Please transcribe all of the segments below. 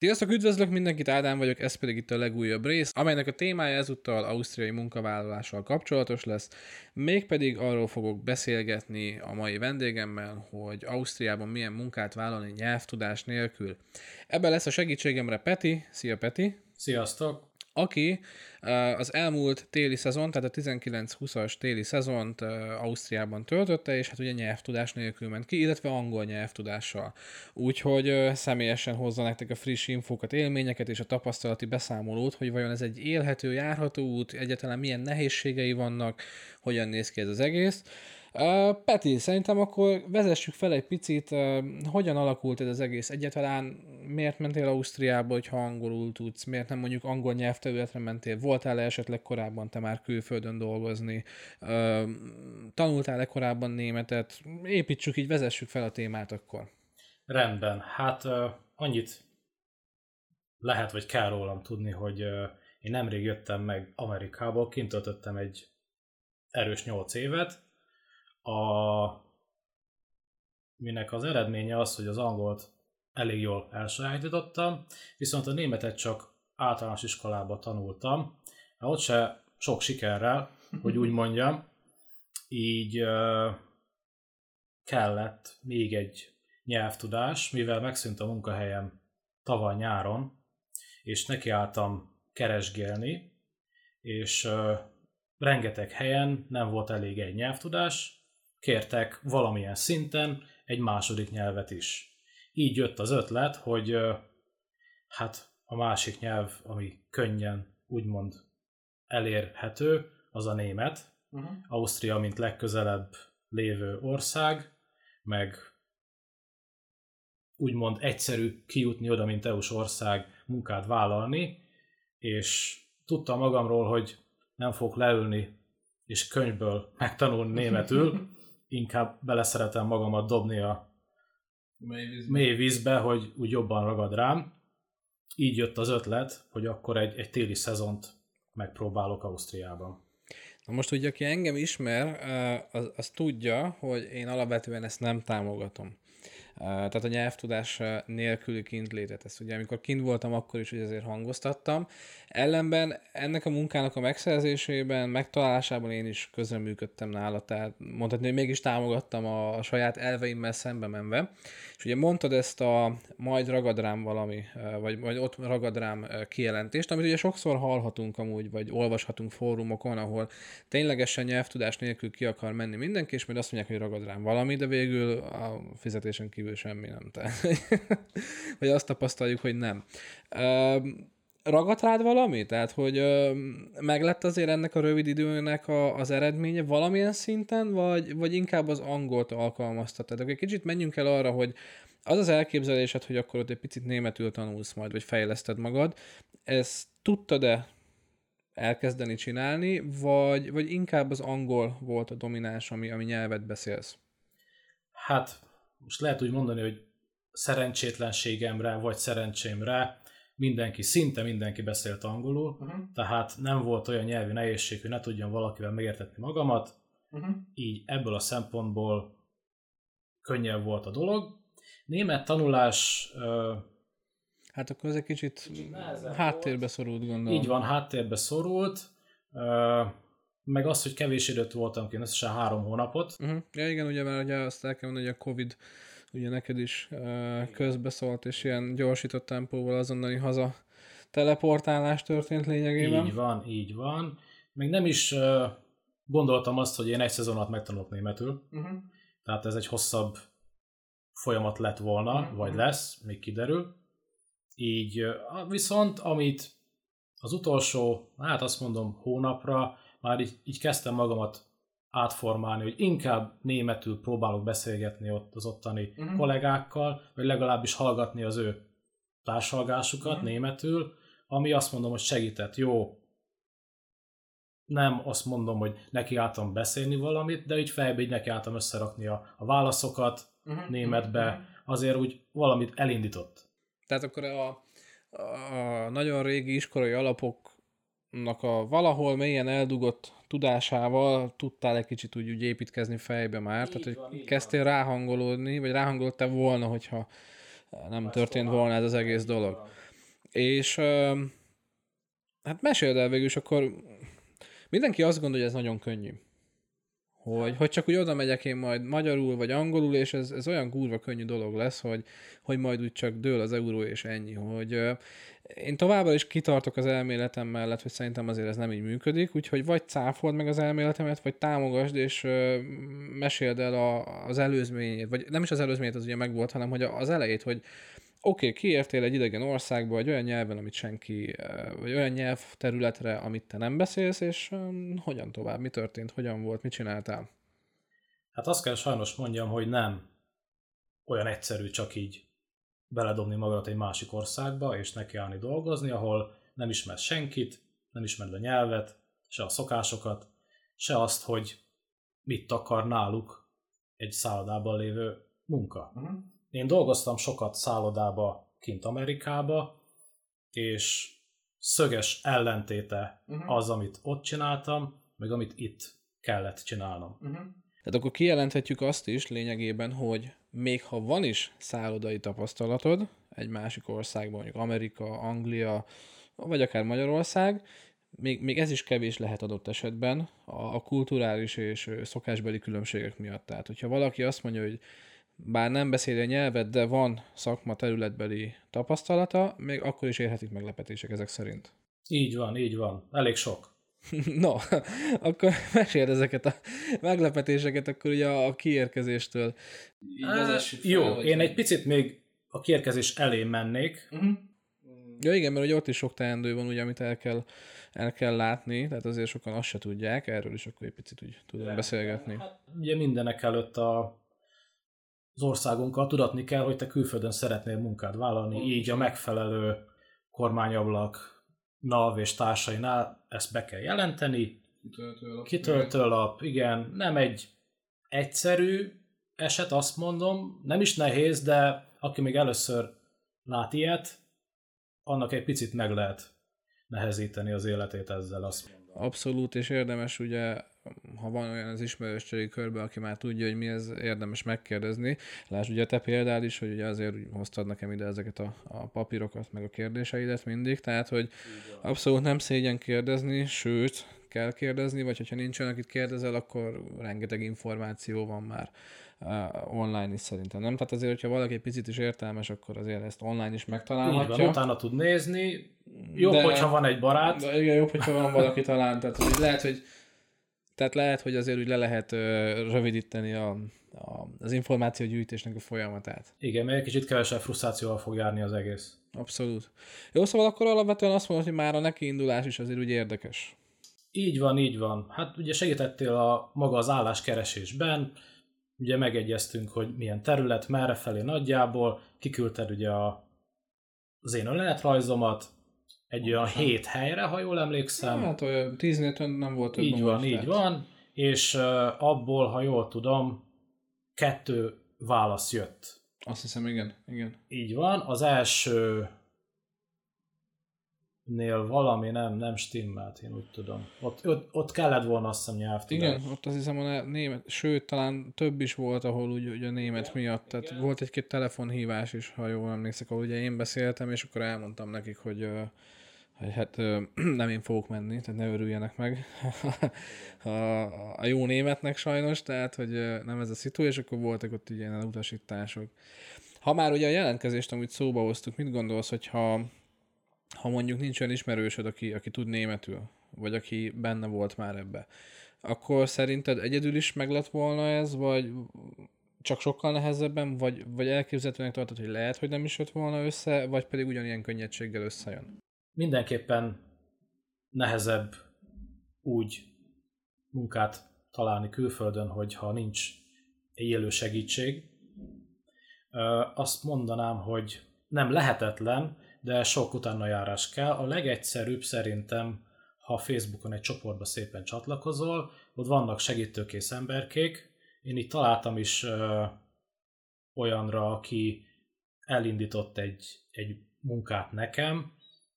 Sziasztok, üdvözlök mindenkit, Ádám vagyok, ez pedig itt a legújabb rész, amelynek a témája ezúttal ausztriai munkavállalással kapcsolatos lesz, mégpedig arról fogok beszélgetni a mai vendégemmel, hogy Ausztriában milyen munkát vállalni nyelvtudás nélkül. Ebben lesz a segítségemre Peti. Szia Peti! Sziasztok! Aki az elmúlt téli szezon, tehát a 19-20-as téli szezont Ausztriában töltötte, és hát ugye nyelvtudás nélkül ment ki, illetve angol nyelvtudással. Úgyhogy személyesen hozza nektek a friss infókat, élményeket és a tapasztalati beszámolót, hogy vajon ez egy élhető, járható út, egyáltalán milyen nehézségei vannak, hogyan néz ki ez az egész. Peti, szerintem akkor vezessük fel egy picit, hogyan alakult ez az egész? Egyáltalán, miért mentél Ausztriába, hogyha angolul tudsz, miért nem mondjuk angol nyelvterületre mentél, voltál-e esetleg korábban te már külföldön dolgozni, tanultál-e korábban németet, építsük így, vezessük fel a témát akkor. Rendben, hát annyit lehet vagy kell rólam tudni, hogy én nemrég jöttem meg Amerikából, kint töltöttem egy erős nyolc évet, a, minek az eredménye az, hogy az angolt elég jól elsajátítottam, viszont a németet csak általános iskolában tanultam, ott se sok sikerrel, hogy úgy mondjam, így kellett még egy nyelvtudás, mivel megszűnt a munkahelyem tavaly nyáron, és nekiálltam keresgélni, és rengeteg helyen nem volt elég egy nyelvtudás, kértek valamilyen szinten egy második nyelvet is. Így jött az ötlet, hogy hát a másik nyelv, ami könnyen úgymond elérhető, az a német. Uh-huh. Ausztria, mint legközelebb lévő ország, meg úgymond egyszerű kijutni oda, mint EU-s ország, munkát vállalni, és tudtam magamról, hogy nem fogok leülni és könyvből megtanulni németül, inkább beleszeretem magamat dobni a mély vízbe. mély vízbe, hogy úgy jobban ragad rám. Így jött az ötlet, hogy akkor egy, egy téli szezont megpróbálok Ausztriában. Na most, hogy aki engem ismer, az, az tudja, hogy én alapvetően ezt nem támogatom. Tehát a nyelvtudás nélküli kintlétet. Ezt ugye, amikor kint voltam, akkor is hogy ezért hangoztattam. Ellenben ennek a munkának a megszerzésében, megtalálásában én is közreműködtem nála, tehát mondhatni, hogy mégis támogattam a, a saját elveimmel szembe menve. És ugye mondtad ezt a majd ragad rám valami, vagy, vagy ott ragad rám kijelentést, amit ugye sokszor hallhatunk amúgy, vagy olvashatunk fórumokon, ahol ténylegesen nyelvtudás nélkül ki akar menni mindenki, és majd azt mondják, hogy ragad rám valami, de végül a fizetésen kívül semmi nem. Tehát, vagy azt tapasztaljuk, hogy nem ragadt rád valami? Tehát, hogy ö, meg lett azért ennek a rövid időnek a, az eredménye valamilyen szinten, vagy, vagy inkább az angolt alkalmaztad? Tehát egy kicsit menjünk el arra, hogy az az elképzelésed, hogy akkor ott egy picit németül tanulsz majd, vagy fejleszted magad, ezt tudtad-e elkezdeni csinálni, vagy, vagy inkább az angol volt a domináns, ami, ami nyelvet beszélsz? Hát, most lehet úgy mondani, hogy szerencsétlenségemre, vagy szerencsémre mindenki, szinte mindenki beszélt angolul, uh-huh. tehát nem volt olyan nyelvi nehézség, hogy ne tudjam valakivel megértetni magamat, uh-huh. így ebből a szempontból könnyebb volt a dolog. Német tanulás... Uh, hát akkor ez egy kicsit, kicsit háttérbe volt. szorult, gondolom. Így van, háttérbe szorult. Uh, meg az, hogy kevés időt voltam ki, összesen három hónapot. Uh-huh. Ja igen, ugye már ugye azt el kell mondani, hogy a Covid ugye neked is közbeszólt, és ilyen gyorsított tempóval azonnali haza teleportálás történt lényegében. Így van, így van. Még nem is uh, gondoltam azt, hogy én egy szezon alatt megtanulok németül. Uh-huh. Tehát ez egy hosszabb folyamat lett volna, uh-huh. vagy lesz, még kiderül. Így uh, viszont, amit az utolsó, hát azt mondom, hónapra már így, így kezdtem magamat átformálni, hogy inkább németül próbálok beszélgetni ott az ottani uh-huh. kollégákkal, vagy legalábbis hallgatni az ő társalgásukat uh-huh. németül, ami azt mondom, hogy segített. Jó, nem azt mondom, hogy neki álltam beszélni valamit, de így fejbe így neki álltam összerakni a, a válaszokat uh-huh. németbe, uh-huh. azért úgy valamit elindított. Tehát akkor a, a nagyon régi iskolai alapoknak a valahol mélyen eldugott tudásával tudtál egy kicsit úgy, úgy építkezni fejbe már, így tehát van, hogy kezdtél van. ráhangolódni, vagy ráhangoltál volna, hogyha nem Ezt történt volna ez az egész dolog. És hát meséld el végül, és akkor mindenki azt gondolja, hogy ez nagyon könnyű. Hogy, hogy csak úgy oda megyek én majd magyarul vagy angolul, és ez, ez olyan kurva könnyű dolog lesz, hogy, hogy majd úgy csak dől az euró, és ennyi. Hogy én továbbra is kitartok az elméletem mellett, hogy szerintem azért ez nem így működik, úgyhogy vagy cáfold meg az elméletemet, vagy támogasd, és uh, meséld el a, az előzményét, vagy nem is az előzményét, az ugye megvolt, hanem hogy az elejét, hogy oké, okay, kiértél egy idegen országba, egy olyan nyelven, amit senki, vagy olyan nyelvterületre, amit te nem beszélsz, és um, hogyan tovább, mi történt, hogyan volt, mit csináltál? Hát azt kell sajnos mondjam, hogy nem olyan egyszerű csak így beledobni magadat egy másik országba, és nekiállni dolgozni, ahol nem ismersz senkit, nem ismered a nyelvet, se a szokásokat, se azt, hogy mit akar náluk egy szállodában lévő munka. Uh-huh. Én dolgoztam sokat szállodába kint Amerikába, és szöges ellentéte uh-huh. az, amit ott csináltam, meg amit itt kellett csinálnom. Uh-huh. Tehát akkor kijelenthetjük azt is lényegében, hogy még ha van is szállodai tapasztalatod egy másik országban, mondjuk Amerika, Anglia, vagy akár Magyarország, még, még ez is kevés lehet adott esetben a, a kulturális és szokásbeli különbségek miatt. Tehát, hogyha valaki azt mondja, hogy bár nem beszéli a nyelvet, de van szakma területbeli tapasztalata, még akkor is érhetik meglepetések ezek szerint. Így van, így van. Elég sok. no, akkor meséld ezeket a meglepetéseket, akkor ugye a kiérkezéstől. Így jó, fel, én egy picit még a kiérkezés elé mennék. Uh-huh. Ja igen, mert ugye ott is sok teendő van, ugye, amit el kell, el kell látni, tehát azért sokan azt se tudják, erről is akkor egy picit úgy tudunk beszélgetni. Hát, ugye mindenek előtt a az országunkkal tudatni kell, hogy te külföldön szeretnél munkát vállalni, Pontosan. így a megfelelő kormányablak, NAV és társainál ezt be kell jelenteni. Kitöltőlap. Kitöltőlap, igen. Nem egy egyszerű eset, azt mondom. Nem is nehéz, de aki még először lát ilyet, annak egy picit meg lehet nehezíteni az életét ezzel, azt mondom. Abszolút, és érdemes ugye ha van olyan az ismerősségi körben, aki már tudja, hogy mi ez, érdemes megkérdezni. Lásd ugye te példád is, hogy ugye azért hoztad nekem ide ezeket a, a papírokat, meg a kérdéseidet mindig, tehát hogy abszolút nem szégyen kérdezni, sőt, kell kérdezni, vagy hogyha nincs olyan, akit kérdezel, akkor rengeteg információ van már uh, online is szerintem, nem? Tehát azért, hogyha valaki egy picit is értelmes, akkor azért ezt online is megtalálhatja. Így van, utána tud nézni. Jobb, de, hogyha van egy barát. De, igen, jobb, hogyha van valaki talán. Tehát hogy lehet, hogy tehát lehet, hogy azért úgy le lehet ö, rövidíteni a, a, az információgyűjtésnek a folyamatát. Igen, mert egy kicsit kevesebb frusztrációval fog járni az egész. Abszolút. Jó, szóval akkor alapvetően azt mondod, hogy már a nekiindulás is azért úgy érdekes. Így van, így van. Hát ugye segítettél a maga az álláskeresésben, ugye megegyeztünk, hogy milyen terület, merre felé nagyjából, kiküldted ugye a, az én önéletrajzomat, egy olyan hét helyre, ha jól emlékszem. Hát olyan tíznél nem volt több. Így van, így van, és uh, abból, ha jól tudom, kettő válasz jött. Azt hiszem, igen, igen. Így van, az első nél valami nem, nem stimmelt, én úgy tudom. Ott, ott, ott kellett volna azt hiszem nyelvtudás. Igen, ott azt hiszem a német, sőt, talán több is volt, ahol úgy, ugye a német igen, miatt, tehát igen. volt egy-két telefonhívás is, ha jól emlékszek, ahol ugye én beszéltem, és akkor elmondtam nekik, hogy hogy hát nem én fogok menni, tehát ne örüljenek meg a, a jó németnek sajnos, tehát hogy nem ez a szitu, és akkor voltak ott ilyen elutasítások. Ha már ugye a jelentkezést amúgy szóba hoztuk, mit gondolsz, hogyha ha mondjuk nincs olyan ismerősöd, aki, aki tud németül, vagy aki benne volt már ebbe, akkor szerinted egyedül is meg lett volna ez, vagy csak sokkal nehezebben, vagy, vagy elképzelhetőnek tartod, hogy lehet, hogy nem is jött volna össze, vagy pedig ugyanilyen könnyedséggel összejön? mindenképpen nehezebb úgy munkát találni külföldön, hogyha nincs élő segítség. Azt mondanám, hogy nem lehetetlen, de sok utána járás kell. A legegyszerűbb szerintem, ha Facebookon egy csoportba szépen csatlakozol, ott vannak segítőkész emberkék. Én itt találtam is olyanra, aki elindított egy, egy munkát nekem,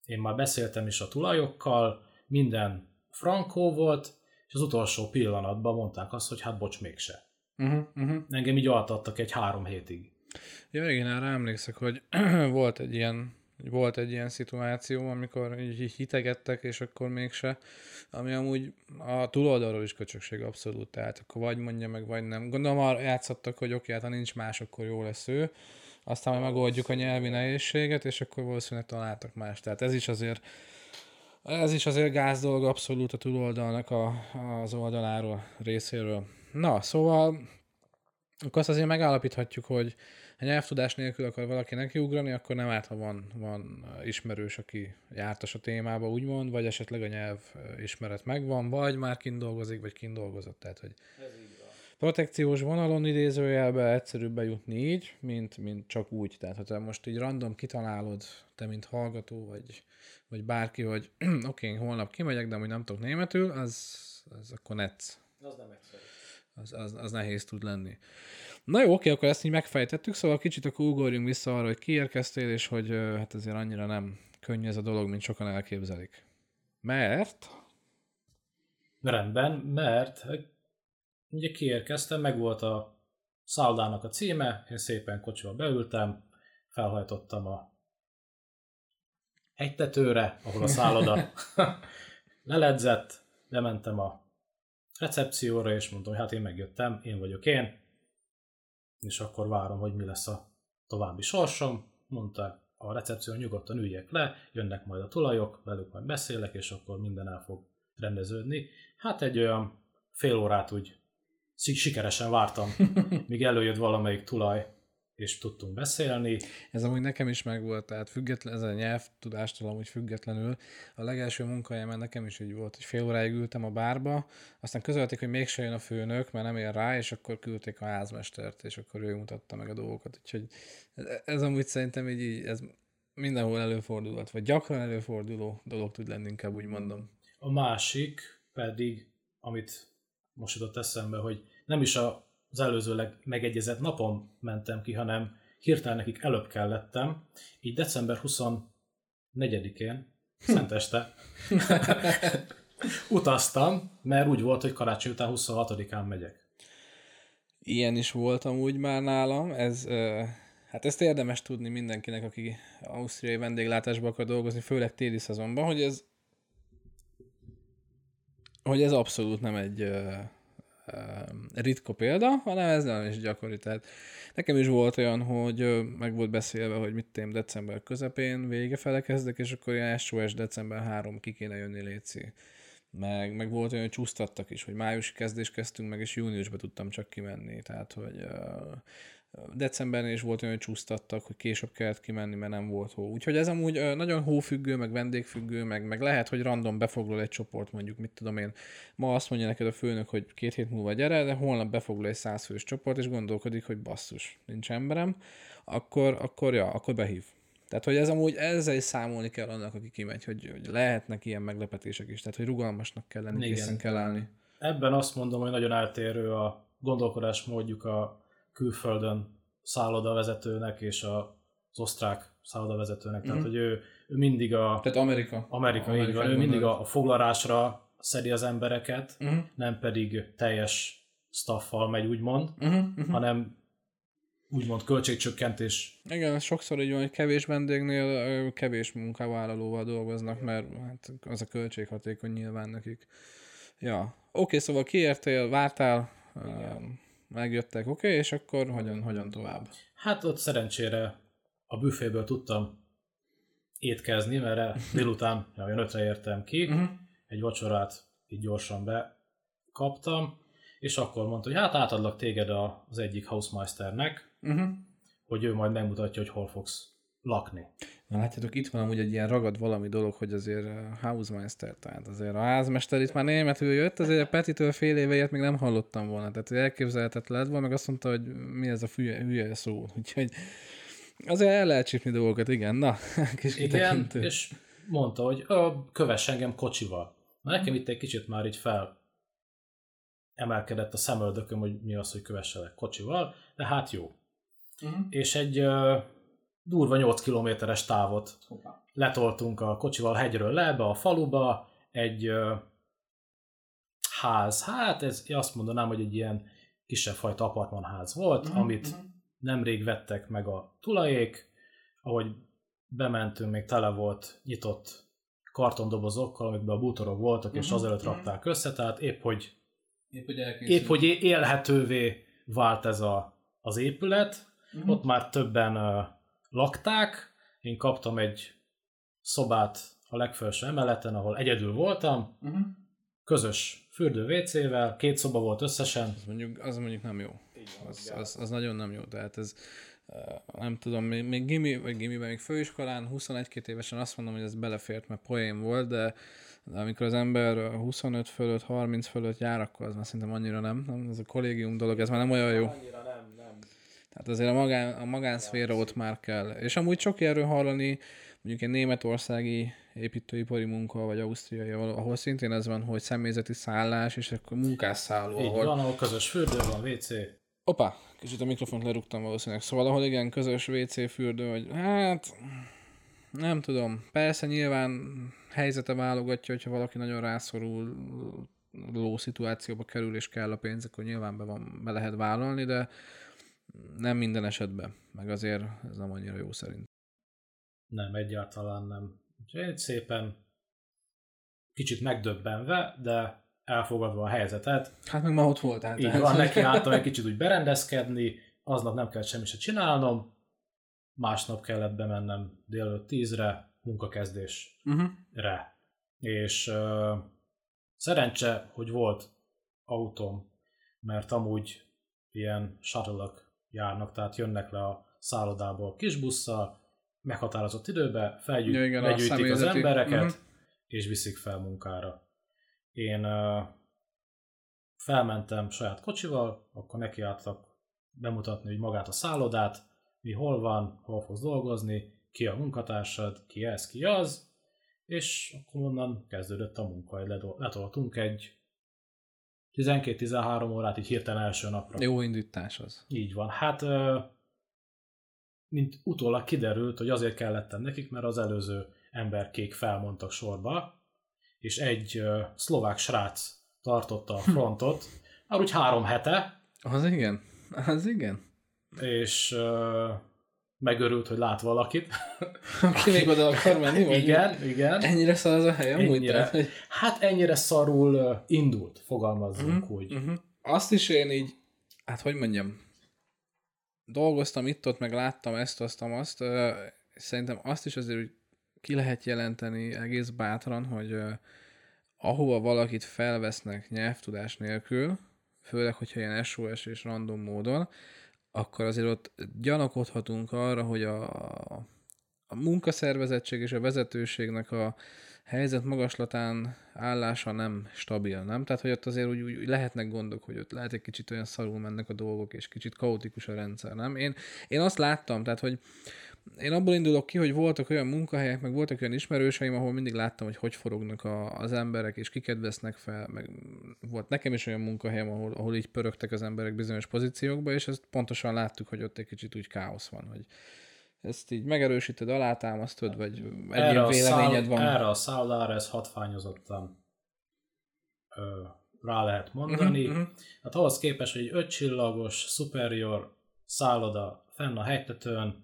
én már beszéltem is a tulajokkal, minden frankó volt, és az utolsó pillanatban mondták azt, hogy hát bocs, mégse. Uh-huh, uh-huh. Engem így altattak egy három hétig. Ja, igen, erre emlékszek, hogy volt egy ilyen Volt egy ilyen szituáció, amikor így hitegettek, és akkor mégse, ami amúgy a túloldalról is köcsökség abszolút, tehát akkor vagy mondja meg, vagy nem. Gondolom arra játszottak, hogy oké, hát ha nincs más, akkor jó lesz ő, aztán majd megoldjuk a nyelvi nehézséget, és akkor valószínűleg találtak más. Tehát ez is azért ez is azért gáz dolog abszolút a túloldalnak a, az oldaláról, részéről. Na, szóval akkor azt azért megállapíthatjuk, hogy ha nyelvtudás nélkül akar valaki nekiugrani, akkor nem árt, ha van, van ismerős, aki jártas a témába, úgymond, vagy esetleg a nyelv ismeret megvan, vagy már kint dolgozik, vagy kint dolgozott. Tehát, hogy Ez így van. protekciós vonalon idézőjelbe egyszerűbb bejutni így, mint, mint csak úgy. Tehát, ha te most így random kitalálod, te mint hallgató, vagy, vagy bárki, hogy oké, okay, holnap kimegyek, de amúgy nem tudok németül, az, az akkor netsz. Az nem egyszerű. Az, az, az nehéz tud lenni. Na jó, oké, akkor ezt így megfejtettük, szóval kicsit akkor ugorjunk vissza arra, hogy kiérkeztél, és hogy hát azért annyira nem könnyű ez a dolog, mint sokan elképzelik. Mert? Rendben, mert ugye kiérkeztem, meg volt a szállának a címe, én szépen kocsival beültem, felhajtottam a hegytetőre, ahol a szálloda leledzett, lementem a recepcióra, és mondtam, hogy hát én megjöttem, én vagyok én, és akkor várom, hogy mi lesz a további sorsom. Mondta a recepció, nyugodtan üljek le, jönnek majd a tulajok, velük majd beszélek, és akkor minden el fog rendeződni. Hát egy olyan fél órát úgy sikeresen vártam, míg előjött valamelyik tulaj, és tudtunk beszélni. Ez amúgy nekem is megvolt, tehát független, ez a nyelvtudástól amúgy függetlenül. A legelső munkahelyemen nekem is így volt, hogy fél óráig ültem a bárba, aztán közölték, hogy mégse jön a főnök, mert nem ér rá, és akkor küldték a házmestert, és akkor ő mutatta meg a dolgokat. Úgyhogy ez, amúgy szerintem így, így ez mindenhol előfordulhat, vagy gyakran előforduló dolog tud lenni, inkább úgy mondom. A másik pedig, amit most jutott eszembe, hogy nem is a az előzőleg megegyezett napon mentem ki, hanem hirtelen nekik előbb kellettem, így december 24-én, szenteste, utaztam, mert úgy volt, hogy karácsony után 26-án megyek. Ilyen is volt amúgy már nálam, ez, hát ezt érdemes tudni mindenkinek, aki ausztriai vendéglátásban akar dolgozni, főleg téli szezonban, hogy ez hogy ez abszolút nem egy ritka példa, hanem ez nem is gyakori. Tehát nekem is volt olyan, hogy meg volt beszélve, hogy mit tém december közepén, vége fele kezdek, és akkor ilyen SOS december 3 ki kéne jönni léci. Meg, meg volt olyan, hogy csúsztattak is, hogy május kezdés kezdtünk meg, és júniusban tudtam csak kimenni. Tehát, hogy decemberben is volt olyan, hogy csúsztattak, hogy később kellett kimenni, mert nem volt hó. Úgyhogy ez amúgy nagyon hófüggő, meg vendégfüggő, meg, meg lehet, hogy random befoglal egy csoport, mondjuk, mit tudom én, ma azt mondja neked a főnök, hogy két hét múlva gyere, de holnap befoglal egy százfős csoport, és gondolkodik, hogy basszus, nincs emberem, akkor, akkor ja, akkor behív. Tehát, hogy ez amúgy ezzel is számolni kell annak, aki kimegy, hogy, hogy lehetnek ilyen meglepetések is, tehát, hogy rugalmasnak kell lenni, készen kell állni. Ebben azt mondom, hogy nagyon eltérő a gondolkodásmódjuk a külföldön szállodavezetőnek és a, az osztrák szállodavezetőnek. Mm-hmm. Tehát, mhm. hogy ő, ő mindig a... Tehát Amerika. Amerika, Amerika így van. Ő mindig a, a foglalásra szedi az embereket, mm-hmm. nem pedig teljes staffal megy, úgymond, mm-hmm. hanem úgymond költségcsökkentés. Igen, sokszor így van, hogy kevés vendégnél kevés munkavállalóval dolgoznak, mert hát az a költséghatékony nyilván nekik. Ja, oké, okay, szóval kiértél, vártál, Igen megjöttek, oké, okay, és akkor hogyan, hogyan tovább? Hát ott szerencsére a büféből tudtam étkezni, mert délután olyan ötre értem ki, uh-huh. egy vacsorát így gyorsan bekaptam, és akkor mondta, hogy hát átadlak téged az egyik housemeisternek, uh-huh. hogy ő majd megmutatja, hogy hol fogsz lakni. Na látjátok, itt van amúgy egy ilyen ragad valami dolog, hogy azért Hausmeister, tehát azért a házmester itt már németül jött, azért a Petitől fél éve ilyet még nem hallottam volna, tehát elképzelhetetlen lett volna, meg azt mondta, hogy mi ez a hülye, hülye szó, úgyhogy azért el lehet csípni dolgokat, igen, na, kis Igen, kitekintő. és mondta, hogy kövess engem kocsival. Na, nekem itt egy kicsit már így fel emelkedett a szemöldököm, hogy mi az, hogy kövesselek kocsival, de hát jó. Uh-huh. És egy durva 8 kilométeres távot Hoppá. letoltunk a kocsival hegyről le, be a faluba, egy ö, ház, hát ez azt mondanám, hogy egy ilyen kisebb fajta apartmanház volt, uh-huh, amit uh-huh. nemrég vettek meg a tulajék, ahogy bementünk, még tele volt nyitott kartondobozokkal, amikben a bútorok voltak, és Mhm, azelőtt mhm. rakták össze, tehát épp hogy, Épp, hogy épp, hogy élhetővé vált ez a, az épület, Mhm. ott már többen uh, lakták, én kaptam egy szobát a legfelső emeleten, ahol egyedül voltam, Uh-huh. közös fürdő WC-vel, két szoba volt összesen. Az mondjuk, az mondjuk nem jó. Az, az, az nagyon nem jó. Tehát ez, eh, nem tudom, még, még gimi, vagy gimiben, még főiskolán 21-2 évesen azt mondom, hogy ez belefért, mert poén volt, de, de amikor az ember 25 fölött, 30 fölött jár, akkor az már szerintem annyira nem. nem ez a kollégium dolog, ez már nem olyan jó. Annyira nem. Tehát azért a, magán, a magánszféra ott már kell. És amúgy sok erről hallani, mondjuk egy németországi építőipari munka, vagy ausztriai, ahol ahol szintén ez van, hogy személyzeti szállás, és akkor munkásszálló, Így ahol van, ahol közös fürdő van, WC. Opa, kicsit a mikrofont lerúgtam valószínűleg. Szóval ahol igen, közös WC fürdő, vagy hát nem tudom. Persze nyilván helyzete válogatja, hogyha valaki nagyon rászorul, ló szituációba kerül, és kell a pénz, akkor nyilván be, van, be lehet vállalni, de nem minden esetben. Meg azért ez nem annyira jó szerint. Nem, egyáltalán nem. Úgyhogy szépen kicsit megdöbbenve, de elfogadva a helyzetet, Hát meg ma ott voltál. így van, neki álltam egy kicsit úgy berendezkedni, aznap nem kellett semmi se csinálnom, másnap kellett bemennem délelőtt tízre, munkakezdésre. Uh-huh. És uh, szerencse, hogy volt autóm, mert amúgy ilyen shuttle járnak, tehát jönnek le a szállodából kis busszal, meghatározott időbe, felgyűjt, Ja, igen, legyűjtik az embereket, Mhm. és viszik fel munkára. Én uh, felmentem saját kocsival, akkor nekiálltak bemutatni hogy magát a szállodát, mi hol van, hol fogsz dolgozni, ki a munkatársad, ki ez, ki az, és akkor onnan kezdődött a munka, letoltunk egy 12-13 órát így hirtelen első napra. Jó indítás az. Így van. Hát, mint utólag kiderült, hogy azért kellettem nekik, mert az előző emberkék felmondtak sorba, és egy szlovák srác tartotta a frontot, már úgy három hete, Az igen. Az igen. és megörült, hogy lát valakit. Aki még oda akar menni? Vagy igen, igen. Ennyire szar az a hely amúgy? Ennyire. Tehát, hogy... Hát ennyire szarul indult, fogalmazzunk Mhm, úgy. mhm. Azt is én így, hát hogy mondjam, dolgoztam itt-ott, meg láttam ezt, azt, azt, szerintem azt is azért ki lehet jelenteni egész bátran, hogy ahova valakit felvesznek nyelvtudás nélkül, főleg, hogyha ilyen SOS és random módon, akkor azért ott gyanakodhatunk arra, hogy a, a munkaszervezettség és a vezetőségnek a helyzet magaslatán állása nem stabil, nem? Tehát, hogy ott azért úgy, úgy lehetnek gondok, hogy ott lehet egy kicsit olyan szarul mennek a dolgok, és kicsit kaotikus a rendszer, nem? Én, én azt láttam, tehát, hogy én abból indulok ki, hogy voltak olyan munkahelyek, meg voltak olyan ismerőseim, ahol mindig láttam, hogy hogy forognak a, az emberek, és kiket vesznek fel, meg volt nekem is olyan munkahelyem, ahol, ahol így pörögtek az emberek bizonyos pozíciókba, és ezt pontosan láttuk, hogy ott egy kicsit úgy káosz van, hogy ezt így megerősíted, alátámasztod, vagy egy Erre véleményed van. erre a szállára ez hatványozottan ö, rá lehet mondani. Mhm, mhm. Hát ahhoz képest, hogy egy ötcsillagos, superior szálloda fenn a hegytetőn,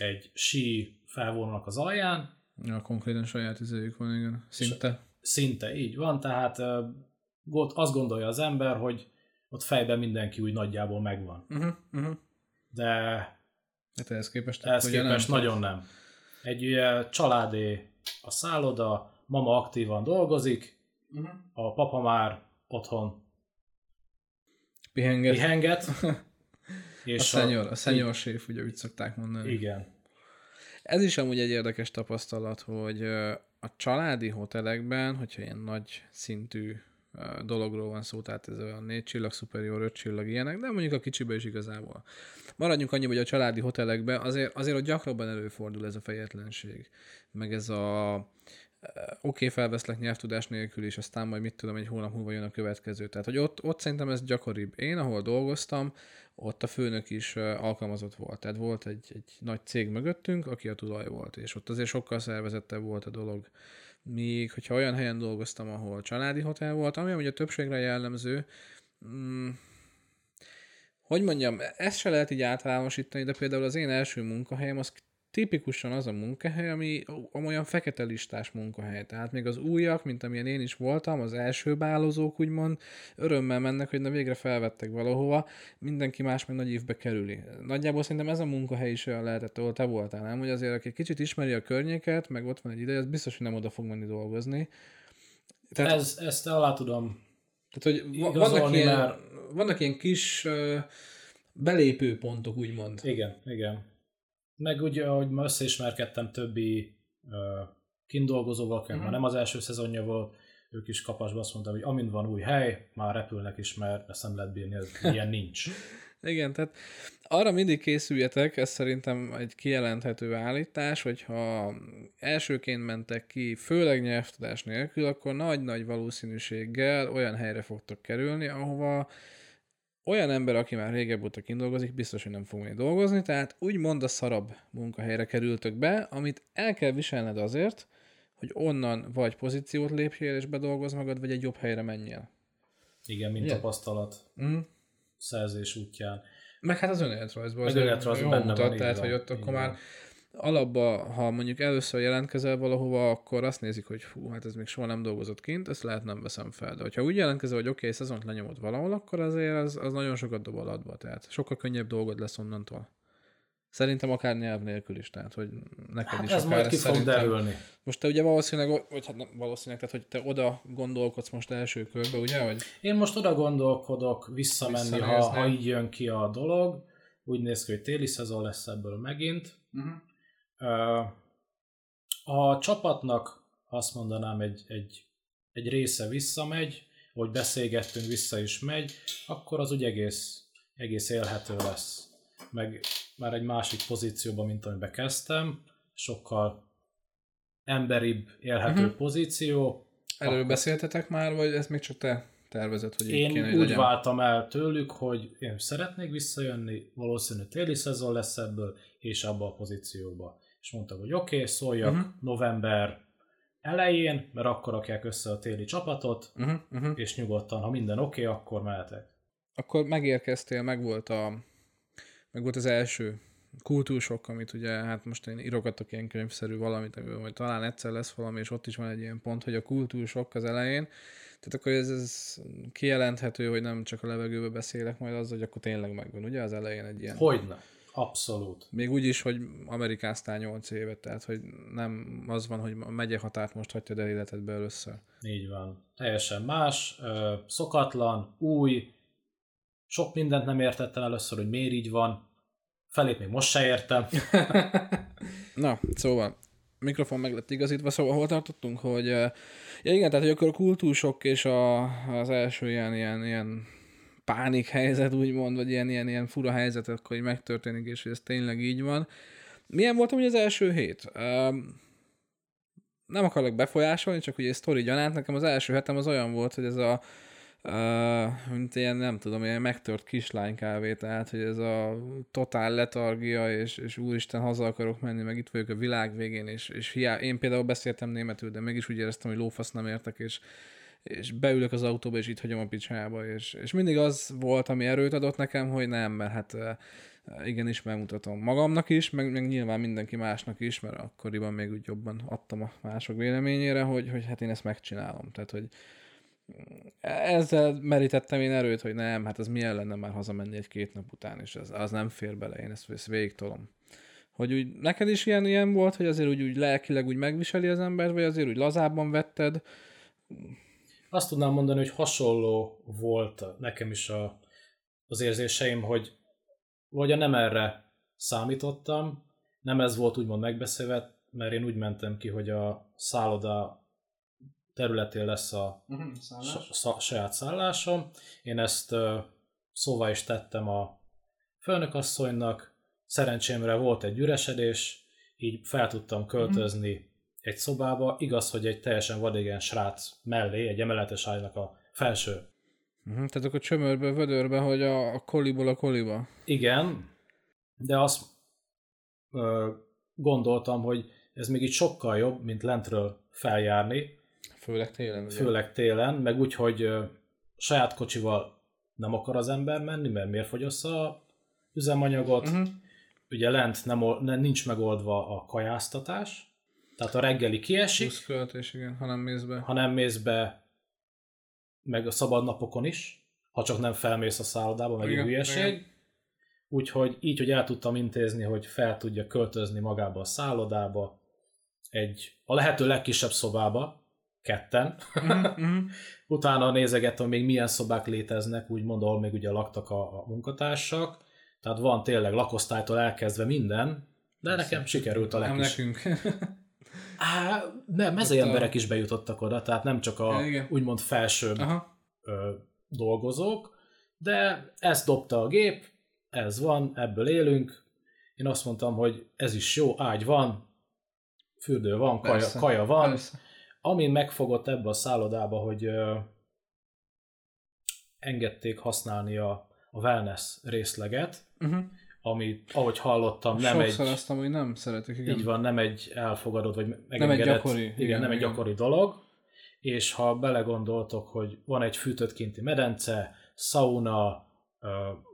egy sí felvonulnak az alján, Ja, konkrétan saját izéjük van, igen. Szinte. szinte így van, tehát ott azt gondolja az ember, hogy ott fejben mindenki úgy nagyjából megvan. Uh-huh, uh-huh. De Hát ehhez képest, ehhez ugye képest nem? nagyon nem. Egy ugye, családé a szálloda, mama aktívan dolgozik, Uh-huh. a papa már otthon Pihenget. pihenget. A és szenyor, a szenyor séf, ugye úgy szokták mondani. Igen. Ez is amúgy egy érdekes tapasztalat, hogy a családi hotelekben, hogyha ilyen nagy szintű dologról van szó, tehát ez a négy csillag, superior, öt csillag ilyenek, de mondjuk a kicsibe is igazából. Maradjunk annyi, hogy a családi hotelekben azért, azért ott gyakrabban előfordul ez a fejetlenség, meg ez a oké, okay, felveszlek nyelvtudás nélkül, és aztán majd mit tudom, egy hónap múlva jön a következő. Tehát, hogy ott, ott szerintem ez gyakoribb. Én, ahol dolgoztam, ott a főnök is alkalmazott volt. Tehát volt egy, egy nagy cég mögöttünk, aki a tulaj volt, és ott azért sokkal szervezettebb volt a dolog. Míg, hogyha olyan helyen dolgoztam, ahol családi hotel volt, ami ugye a többségre jellemző, mm, hogy mondjam, ezt se lehet így általánosítani, de például az én első munkahelyem az tipikusan az a munkahely, ami olyan fekete listás munkahely. Tehát még az újak, mint amilyen én is voltam, az első bálozók úgymond, örömmel mennek, hogy na végre felvettek valahova, mindenki más meg nagy évbe kerüli. Nagyjából szerintem ez a munkahely is olyan lehetett, ahol te voltál, nem? Hogy azért, aki kicsit ismeri a környéket, meg ott van egy ideje, az biztos, hogy nem oda fog menni dolgozni. Tehát, ez, ezt alá tudom tehát, hogy vannak ilyen, már... vannak ilyen kis uh, belépőpontok, úgymond. Igen, igen. Meg ugye, ahogy ma összeismerkedtem többi uh, kindolgozóval, uh-huh. már nem az első szezonja volt, ők is kapasba azt mondtam, hogy amint van új hely, már repülnek is, mert ezt nem lehet bírni, ez ilyen nincs. Igen, tehát arra mindig készüljetek, ez szerintem egy kijelenthető állítás, hogyha elsőként mentek ki, főleg nyelvtudás nélkül, akkor nagy-nagy valószínűséggel olyan helyre fogtok kerülni, ahova olyan ember, aki már régebb óta dolgozik, biztos, hogy nem fog még dolgozni, tehát úgymond a szarabb munkahelyre kerültök be, amit el kell viselned azért, hogy onnan vagy pozíciót lépjél és bedolgoz magad, vagy egy jobb helyre menjél. Igen, mint Igen? tapasztalat. Mm szerzés útján. Meg hát az önéletrajzban az önéletrajzban benne mutat, van, tehát, van, hogy ott akkor már alapba, ha mondjuk először jelentkezel valahova, akkor azt nézik, hogy hú, hát ez még soha nem dolgozott kint, ezt lehet nem veszem fel. De hogyha úgy jelentkezel, hogy oké, okay, szezont lenyomod valahol, akkor azért az, az nagyon sokat dob alatba, tehát sokkal könnyebb dolgod lesz onnantól. Szerintem akár nyelv nélkül is, tehát hogy neked hát is ez akár majd ki fog derülni. Most te ugye valószínűleg, vagy hát nem valószínűleg, tehát hogy te oda gondolkodsz most első körbe, ugye? Hogy Én most oda gondolkodok visszamenni, ha, ha így jön ki a dolog. Úgy néz ki, hogy téli szezon lesz ebből megint. Uh-huh. A csapatnak azt mondanám, egy, egy, egy része visszamegy, hogy beszélgettünk, vissza is megy, akkor az úgy egész, egész élhető lesz meg már egy másik pozícióban, mint amiben kezdtem, sokkal emberibb, élhető uh-huh. pozíció. Erről akkor... beszéltetek már, vagy ez még csak te tervezed, hogy Én kéne, hogy úgy legyen? váltam el tőlük, hogy én szeretnék visszajönni, valószínű téli szezon lesz ebből, és abba a pozícióba. És mondtam, hogy oké, okay, szóljak uh-huh. november elején, mert akkor rakják össze a téli csapatot, uh-huh, uh-huh. és nyugodtan, ha minden oké, okay, akkor mehetek. Akkor megérkeztél, meg volt a meg volt az első kultúrsok, amit ugye, hát most én írogatok ilyen könyvszerű valamit, amiben majd talán egyszer lesz valami, és ott is van egy ilyen pont, hogy a kultúrsok az elején, tehát akkor ez, ez kijelenthető, hogy nem csak a levegőbe beszélek majd az, hogy akkor tényleg megvan, ugye az elején egy ilyen... Hogyne. Abszolút. Még úgy is, hogy amerikáztál 8 évet, tehát hogy nem az van, hogy a megye határt most hagyja el életedbe először. Így van. Teljesen más, szokatlan, új, sok mindent nem értettem először, hogy miért így van. Felét még most se értem. Na, szóval, mikrofon meg lett igazítva, szóval hol tartottunk, hogy ja igen, tehát hogy akkor a kultúrsok és a, az első ilyen, ilyen, ilyen pánik helyzet, úgymond, vagy ilyen, ilyen, ilyen fura helyzet, akkor így megtörténik, és hogy ez tényleg így van. Milyen volt amúgy az első hét? Um, nem akarok befolyásolni, csak ugye sztori gyanánt, nekem az első hetem az olyan volt, hogy ez a Uh, mint ilyen, nem tudom, ilyen megtört kislánykávé, tehát, hogy ez a totál letargia, és, és úristen, haza akarok menni, meg itt vagyok a világ végén, és, és hiá... én például beszéltem németül, de mégis úgy éreztem, hogy lófasz nem értek, és, és beülök az autóba, és itt hagyom a picsába, és, és mindig az volt, ami erőt adott nekem, hogy nem, mert hát igenis megmutatom magamnak is, meg, meg nyilván mindenki másnak is, mert akkoriban még úgy jobban adtam a mások véleményére, hogy, hogy hát én ezt megcsinálom. Tehát, hogy, ezzel merítettem én erőt, hogy nem, hát az milyen lenne már hazamenni egy-két nap után, és az, az nem fér bele, én ezt, ezt végig tolom. Hogy úgy neked is ilyen, ilyen volt, hogy azért úgy, úgy lelkileg úgy megviseli az ember, vagy azért úgy lazábban vetted? Azt tudnám mondani, hogy hasonló volt nekem is a, az érzéseim, hogy vagy a nem erre számítottam, nem ez volt úgymond megbeszélve, mert én úgy mentem ki, hogy a szálloda területén lesz a uh-huh, szállás. Sa- saját szállásom. Én ezt uh, szóvá is tettem a főnökasszonynak, szerencsémre volt egy üresedés, így fel tudtam költözni uh-huh. Egy szobába. Igaz, hogy egy teljesen vadégen srác mellé, egy emeletes ágynak a felső. Uh-huh, tehát akkor csömörbe, vödörbe, hogy a, a koliból a koliba. Igen, de azt ö, gondoltam, hogy ez még így sokkal jobb, mint lentről feljárni, Főleg télen. Ugye? Főleg télen, meg úgy, hogy saját kocsival nem akar az ember menni, mert miért fogyossza a üzemanyagot, uh-huh. ugye lent nem, nincs megoldva a kajáztatás, tehát a reggeli kiesik, Plusz költés, igen, ha nem mész be. ha nem mész be, meg a szabad napokon is, ha csak nem felmész a szállodába, meg egy Igen, hülyeség. igen. Úgyhogy így, hogy el tudtam intézni, hogy fel tudja költözni magába a szállodába, egy a lehető legkisebb szobába, ketten. Mhm. Utána nézegettem, még milyen szobák léteznek, úgymond, ahol még ugye laktak a, a munkatársak. Tehát van tényleg lakosztálytól elkezdve minden, de nekem sikerült a Nem legkis... nekünk. Á, nem, mezei emberek is bejutottak oda, tehát nem csak a igen. úgymond felsőbb Aha. ö, dolgozók, de ezt dobta a gép, ez van, ebből élünk. Én azt mondtam, hogy ez is jó, ágy van, fürdő van, kaja, Persze. kaja van. Persze. Ami megfogott ebbe a szállodába, hogy ö, engedték használni a, a wellness részleget, Uh-huh. Ami, ahogy hallottam, nem Sokszor egy, azt amúgy nem szeretik, igen. így van, nem egy elfogadott, vagy megengedett, gyakori, igen, igen, nem egy gyakori dolog, és ha belegondoltok, hogy van egy fűtött kinti medence, sauna,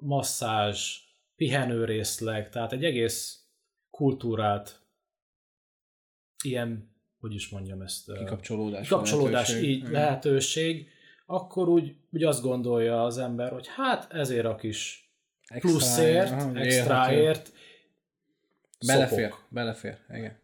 masszázs, pihenőrészleg, tehát egy egész kultúrát ilyen, hogy is mondjam ezt, Kikapcsolódás. kapcsolódás lehetőség. így Igen. lehetőség, akkor úgy, úgy azt gondolja az ember, hogy hát ezért a kis pluszért, aha, extraért Belefér, szopok. belefér, igen.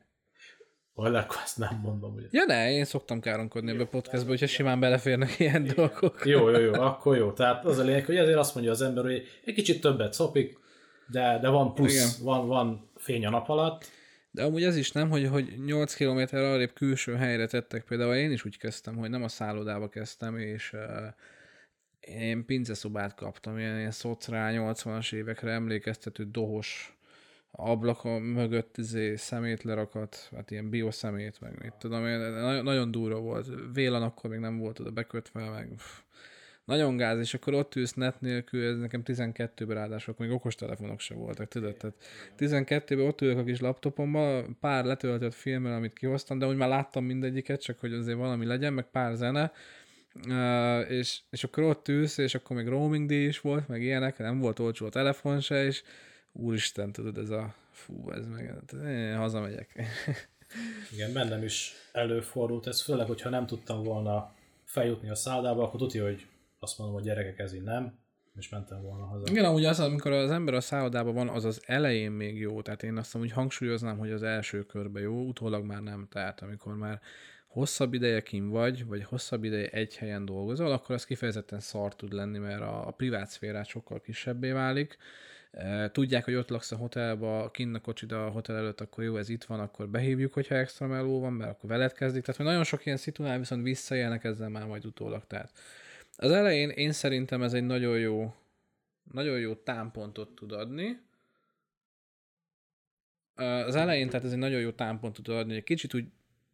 Vagy akkor ezt nem mondom, ugye. Ja ne, én szoktam káromkodni ebbe a podcastba, hogyha simán beleférnek ilyen dolgok. Jó, jó, jó, akkor jó. Tehát az a lényeg, hogy ezért azt mondja az ember, hogy egy kicsit többet szopik, de, de van plusz, van, van fény a nap alatt. De amúgy ez is nem, hogy, hogy 8 km arrébb külső helyre tettek. Például én is úgy kezdtem, hogy nem a szállodába kezdtem, és uh, én pinceszobát kaptam, ilyen, ilyen szocrá 80-as évekre emlékeztető dohos ablaka mögött izé, szemét lerakat, hát ilyen bioszemét, meg mit tudom én, nagyon, nagyon durva volt. Vélan akkor még nem volt oda bekötve, meg pff, nagyon gáz, és akkor ott ülsz net nélkül, ez nekem 12-ben ráadásul, még okostelefonok se voltak, tudod? Tehát 12-ben ott ülök a kis laptopomban, pár letöltött filmmel, amit kihoztam, de úgy már láttam mindegyiket, csak hogy azért valami legyen, meg pár zene, Uh, és, és akkor ott ülsz, és akkor még roaming díj is volt, meg ilyenek, nem volt olcsó a telefon se, és úristen, tudod, ez a fú, ez meg, hát én hazamegyek. Igen, bennem is előfordult ez, főleg, hogyha nem tudtam volna feljutni a szállába, akkor tudja, hogy azt mondom, hogy gyerekek, ez így nem, és mentem volna haza. Igen, amúgy az, amikor az ember a szállodában van, az az elején még jó, tehát én azt úgy hangsúlyoznám, hogy az első körben jó, utólag már nem, tehát amikor már hosszabb ideje kim vagy, vagy hosszabb ideje egy helyen dolgozol, akkor az kifejezetten szar tud lenni, mert a, a privát szférát sokkal kisebbé válik. E, Tudják, hogy ott laksz a hotelba, kinn a kocsid a hotel előtt, akkor jó, ez itt van, akkor behívjuk, hogyha extra meló van, mert akkor veled kezdik. Tehát, hogy nagyon sok ilyen szituál viszont visszajelnek ezzel már majd utólag. Tehát az elején én szerintem ez egy nagyon jó, nagyon jó támpontot tud adni. Az elején, tehát ez egy nagyon jó támpontot tud adni, hogy kicsit úgy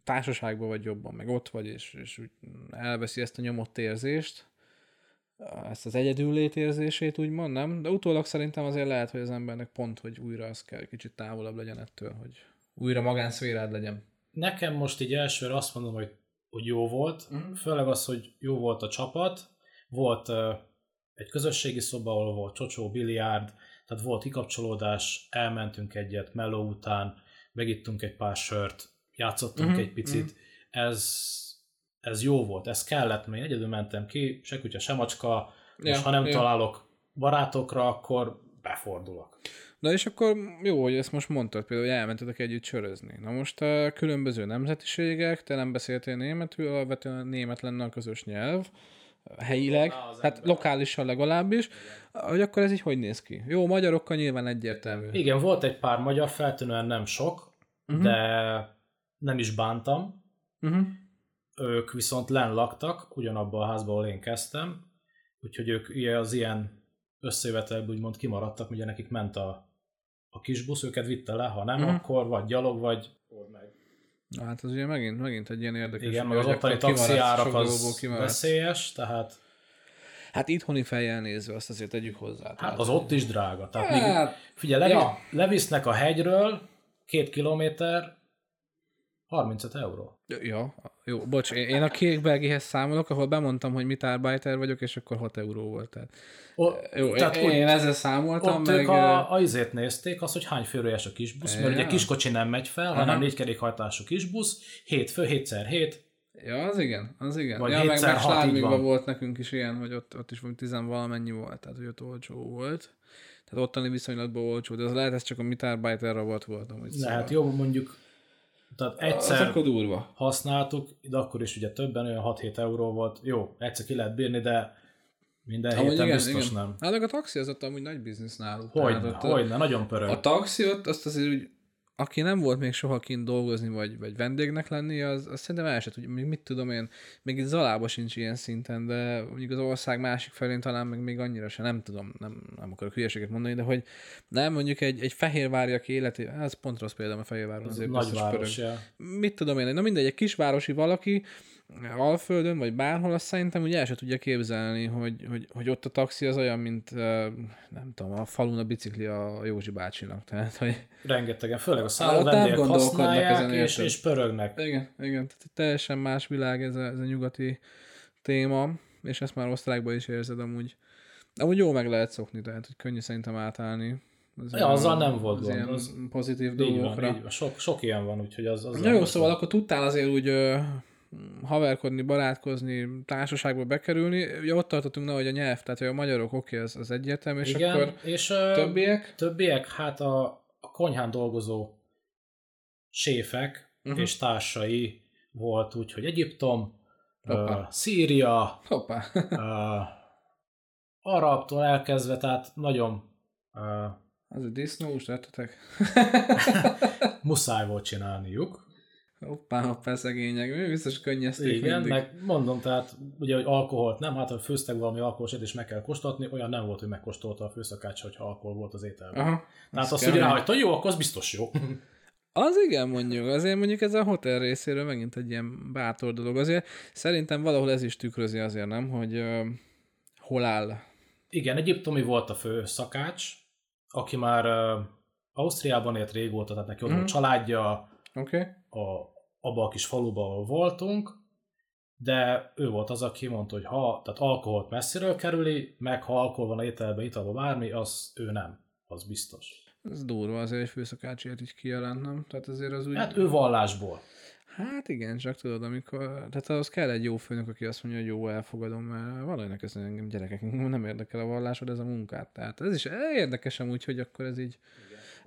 társaságban vagy jobban, meg ott vagy, és, és úgy elveszi ezt a nyomott érzést, ezt az egyedüllét érzését, úgymond, nem? De utólag szerintem azért lehet, hogy az embernek pont, hogy újra az kell, kicsit távolabb legyen ettől, hogy újra magánszférád legyen. Nekem most így elsőre azt mondom, hogy, hogy jó volt, uh-huh. főleg az, hogy jó volt a csapat, volt uh, egy közösségi szoba, ahol volt csocsó, biliárd, tehát volt kikapcsolódás, elmentünk egyet meló után, megittunk egy pár sört, játszottunk Mhm, uh-huh. egy picit, uh-huh. ez, ez jó volt, ez kellett, mert egyedül mentem ki, se kutya, se macska, Ja, és ha nem ja. találok barátokra, akkor befordulok. Na és akkor jó, hogy ezt most mondtad, például, hogy elmentetek együtt sörözni. Na most a különböző nemzetiségek, te nem beszéltél németül, alapvetően német lenne a közös nyelv, helyileg, Volna az hát lokálisan legalábbis, hogy akkor ez így hogy néz ki? Jó, magyarokkal nyilván egyértelmű. Igen, volt egy pár magyar, feltűnően nem sok, uh-huh. de nem is bántam. Uh-huh. Ők viszont len laktak, ugyanabban a házban, ahol én kezdtem, úgyhogy ők az ilyen összejövetelből úgymond kimaradtak, ugye nekik ment a, a kis busz, őket vitte le, ha nem, uh-huh. akkor vagy gyalog, vagy meg. Hát az ugye megint, megint egy ilyen érdekes. Igen, meg az ottani akkor kimaradsz, taxi árak sok dolgokból az veszélyes, tehát Hát itthoni fejjel nézve azt azért tegyük hozzá. hát az ott is drága. Tehát még, Hát, figyelj, levi, ja. levisznek a hegyről két kilométer, 35 euró. Ja, jó, bocs, én a kékbelgihez számolok, ahol bemondtam, hogy mit árbájter vagyok, és akkor 6 euró volt. Tehát. O, Jó, tehát én, én ezzel számoltam, Ott meg... ők a, a izét nézték, az, hogy hány főrőjes a kisbusz, mert Ja. ugye kiskocsi nem megy fel, Aha. hanem négy kerékhajtású kisbusz, 7 fő, 7x7, Ja, az igen, az igen. Vagy ja, meg, meg van. volt nekünk is ilyen, hogy ott, ott is tizenvalamennyi volt, tehát hogy ott olcsó volt. Tehát ottani viszonylatban olcsó, de az lehet, ez csak a mitárbyte volt volt amúgy. lehet jó, mondjuk, tehát Az egyszer akkor durva. használtuk, de akkor is ugye többen, olyan 6-7 euró volt, jó, egyszer ki lehet bírni, de minden Amúgy héten igen, biztos igen. nem. Hát a taxi az ott amúgy nagy biznisz náluk. Hogyne, ott a- hogyne, nagyon pörög. A taxi ott azt azért úgy, aki nem volt még soha kint dolgozni, vagy, vagy vendégnek lenni, az, az szerintem el se tudja, még mit tudom én, még itt Zalában sincs ilyen szinten, de mondjuk az ország másik felén talán meg még annyira se, nem tudom, nem, nem akarok hülyeséget mondani, de hogy nem mondjuk egy, egy fehérváriak életi, ez pont rossz példa, mert Fehérváron azért Nagyváros, ja. Mit tudom én, na mindegy, egy kisvárosi valaki, Alföldön, vagy bárhol, azt szerintem ugye el se tudja képzelni, hogy, hogy, hogy ott a taxi az olyan, mint nem tudom, a falun a bicikli a Józsi bácsinak. Tehát, hogy Rengetegen, főleg a nem gondolkodnak használják, ezen, és, és pörögnek. igen, igen, tehát teljesen más világ ez a, ez a nyugati téma, és ezt már osztrákban is érzed amúgy. Amúgy jó meg lehet szokni, tehát hogy könnyű szerintem átállni. Az Ja, azzal nem volt az gond, ilyen az- pozitív Így van, dolgokra. így van. Sok, sok ilyen van, úgyhogy az... az Na jó, szóval akkor tudtál azért úgy haverkodni, barátkozni, társaságba bekerülni. Ugye ott tartottunk, na, hogy a nyelv, tehát hogy a magyarok oké, az, az egyértelmű, és Igen, akkor és ö, többiek? többiek, hát a, a konyhán dolgozó séfek uh-huh. és társai volt úgy, hogy Egyiptom, Hoppá. Szíria, Hoppá. ö, arabtól elkezdve, tehát nagyon ö, Az egy disznós, lettetek. muszáj volt csinálniuk. Hoppá, hoppá, szegények. Mi biztos könnyezték Igen, mindig. meg mondom, tehát ugye, hogy alkoholt nem, hát ha főztek valami alkoholt, és meg kell kóstolni, olyan nem volt, hogy megkóstolta a főszakács, hogyha alkohol volt az ételben. Aha. Tehát az azt, hogy ráhagyta, jó, akkor az biztos jó. Az igen, mondjuk. Azért mondjuk ez a hotel részéről megint egy ilyen bátor dolog. Azért szerintem valahol ez is tükrözi azért, nem, hogy uh, hol áll. Igen, egyiptomi volt a fő szakács, aki már uh, Ausztriában élt régóta, tehát neki ott Mhm. volt családja Oké? Okay? a, abba a kis faluba, ahol voltunk, de ő volt az, aki mondta, hogy ha tehát alkoholt messziről kerüli, meg ha alkohol van a ételben, italban bármi, az ő nem, az biztos. Ez durva azért egy főszakácsért így kijelent, nem? Tehát azért az úgy... Hát ő vallásból. Hát igen, csak tudod, amikor... Tehát ahhoz kell egy jó főnök, aki azt mondja, hogy jó, elfogadom, mert valakinek ez engem gyerekek, nem érdekel a vallásod, ez a munkát. Tehát ez is érdekes amúgy, hogy akkor ez így...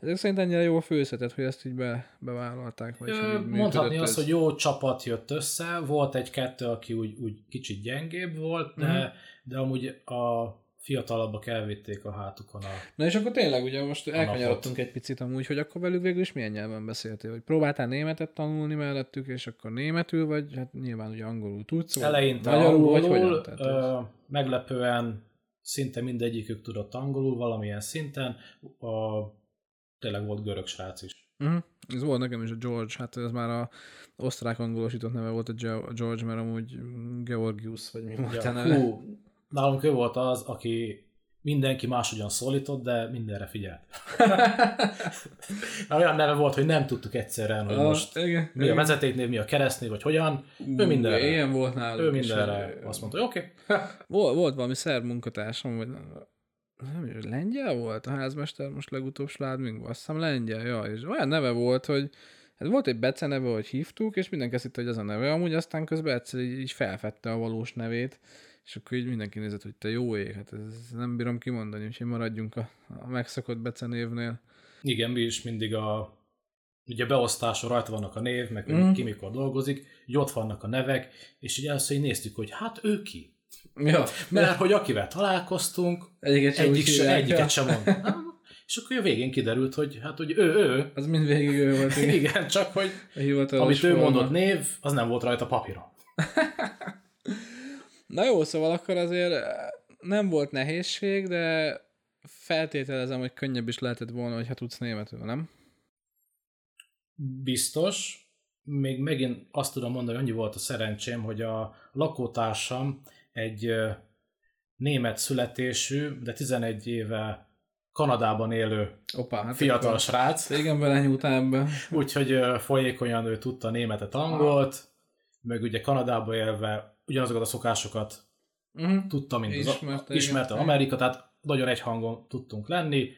Ezek szerint ennyire jó főszetett, hogy ezt így be, bevállalták, vagy Ö, Mondhatni azt, ez. hogy jó csapat jött össze, volt egy-kettő, aki úgy, úgy kicsit gyengébb volt, de, Mhm. de amúgy a fiatalabbak elvitték a hátukon a... Na és akkor tényleg ugye most elkanyarodtunk egy picit amúgy, hogy akkor velük végül is milyen nyelven beszéltél? Hogy próbáltál németet tanulni mellettük, és akkor németül, vagy hát nyilván ugye angolul tudsz? vagy Eleinte magyarul, angolul, vagy hogyan? Tehát, ö, meglepően szinte mindegyikük tudott angolul valamilyen szinten, a, tényleg volt görög srác is. Uh-huh. Ez volt nekem is a George, hát ez már a osztrák angolosított neve volt a Ge- a George, mert amúgy Georgius, vagy mi volt a Ja, neve. hú, nálunk ő volt az, aki mindenki máshogyan szólított, de mindenre figyelt. Olyan neve volt, hogy nem tudtuk egyszerűen, hogy Ah, most igen, mi a vezetéknév, mi a keresztnév, vagy hogyan. Ú, ő mindenre. Ilyen volt nálunk Ő is, mindenre hogy- azt mondta, hogy oké. Volt, volt valami szerb munkatársam, vagy nem lengyel volt a házmester most legutóbb Sládmingban, azt hiszem lengyel, ja, és olyan neve volt, hogy hát volt egy Bece neve, hogy hívtuk, és mindenki azt hitte, hogy az a neve, amúgy aztán közben egyszer így, így felfedte a valós nevét, és akkor így mindenki nézett, hogy te jó ég, hát ez nem bírom kimondani, úgyhogy maradjunk a, a megszokott Bece névnél. Igen, mi is mindig a ugye beosztáson rajta vannak a név, meg Mhm. ki mikor dolgozik, így ott vannak a nevek, és így először így néztük, hogy hát ő ki. Ja, Mert hogy akivel találkoztunk, egyiket sem, egyik se, egyiket ja. sem mond. És akkor a végén kiderült, hogy hát hogy ő, ő, Az mindvégig ő volt, igen. igen, csak hogy amit ő forma. mondott név, az nem volt rajta papíron. Na jó, szóval akkor azért eh, nem volt nehézség, de feltételezem, hogy könnyebb is lehetett volna, hogyha tudsz németül, nem? Biztos. Még megint azt tudom mondani, hogy annyi volt a szerencsém, hogy a lakótársam egy német születésű, de 11 éve Kanadában élő Opa, hát fiatal akkor srác, Régen belenyúltál ebbe. úgyhogy folyékonyan ő tudta németet, angolt, meg ugye Kanadában élve ugyanazokat a szokásokat Uh-huh. tudta, mint az, Ismerte, ismerte igen. Amerika, tehát nagyon egy hangon tudtunk lenni.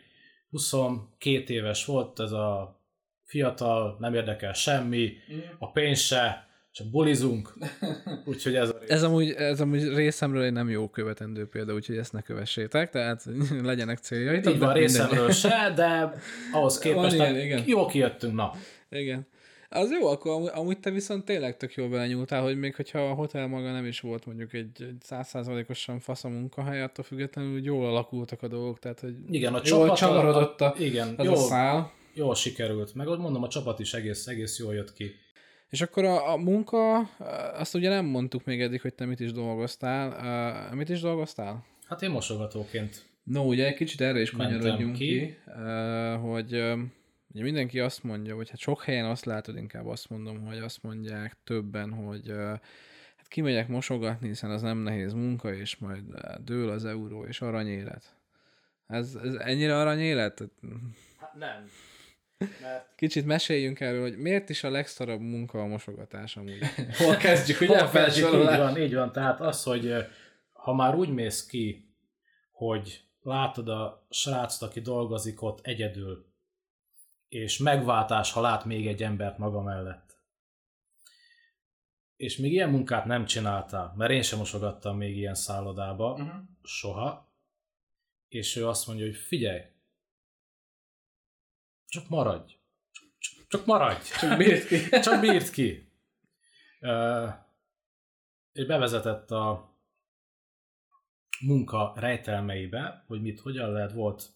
22 éves volt ez a fiatal, nem érdekel semmi, a pénz se, csak bulizunk, úgyhogy ez a rész. Ez amúgy, ez amúgy részemről egy nem jó követendő példa, úgyhogy ezt ne kövessétek, tehát legyenek céljaitok. Így van, de mindegy. részemről se, de ahhoz képest ilyen, igen. jó kijöttünk, na. Igen. Az jó, akkor amúgy, amúgy te viszont tényleg tök jól belenyúltál, hogy még hogyha a hotel maga nem is volt mondjuk egy százszázalékosan fasz a munkahely, attól függetlenül úgy jól alakultak a dolgok, tehát hogy Igen, a jól csavarodott a, igen, az jól, a szál. jól sikerült. Meg ott mondom, a csapat is egész, egész jól jött ki. És akkor a, a munka, azt ugye nem mondtuk még eddig, hogy te mit is dolgoztál. Uh, mit is dolgoztál? Hát én mosogatóként. No, ugye egy kicsit erre is kanyarodjunk ki, ki. uh, hogy uh, ugye mindenki azt mondja, vagy hát sok helyen azt látod, inkább azt mondom, hogy azt mondják többen, hogy uh, hát kimegyek mosogatni, hiszen az nem nehéz munka, és majd uh, dől az euró, és aranyélet. Ez, ez ennyire aranyélet? Hát nem. Mert Kicsit meséljünk erről, hogy miért is a legszarabb munka a mosogatás amúgy. Hol kezdjük, ugye? Hol kezdjük? Így van, így van. Tehát az, hogy ha már úgy mész ki, hogy látod a srácot, aki dolgozik ott egyedül, és megváltás, ha lát még egy embert maga mellett. És még ilyen munkát nem csináltál, mert én sem mosogattam még ilyen szállodába, Uh-huh. soha, és ő azt mondja, hogy figyelj, csak maradj, csak, csak, csak maradj. Csak bírt ki. Csak bírt ki. Ö, és bevezetett a munka rejtelmeibe, hogy mit, hogyan lehet, volt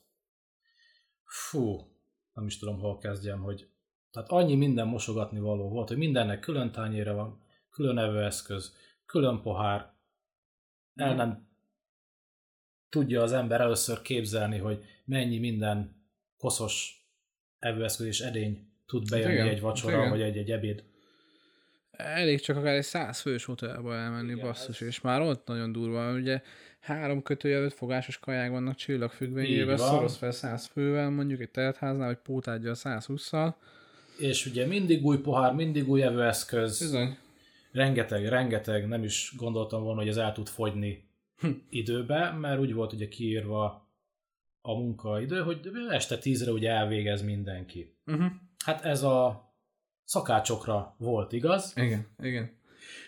fú, nem is tudom, hol kezdjem, hogy tehát annyi minden mosogatni való volt, hogy mindennek külön tányére van, külön evőeszköz, külön pohár, el nem tudja az ember először képzelni, hogy mennyi minden koszos evőeszköz és edény tud bejönni igen, egy vacsora, igen. vagy egy-egy ebéd. Elég csak akár egy száz fős hotelba elmenni, Igen, basszus, ez- és már ott nagyon durva. Ugye három kötője öt fogásos kaják vannak van. szorosz fel száz fővel, mondjuk egy teltháznál, vagy pótádja a 120-szal. És ugye mindig új pohár, mindig új evőeszköz, Bizony. rengeteg, rengeteg, nem is gondoltam volna, hogy ez el tud fogyni időbe, mert úgy volt ugye kiírva a munkaidő, hogy este tízre ugye elvégez mindenki. Uh-huh. Hát ez a szakácsokra volt igaz, Igen, igen.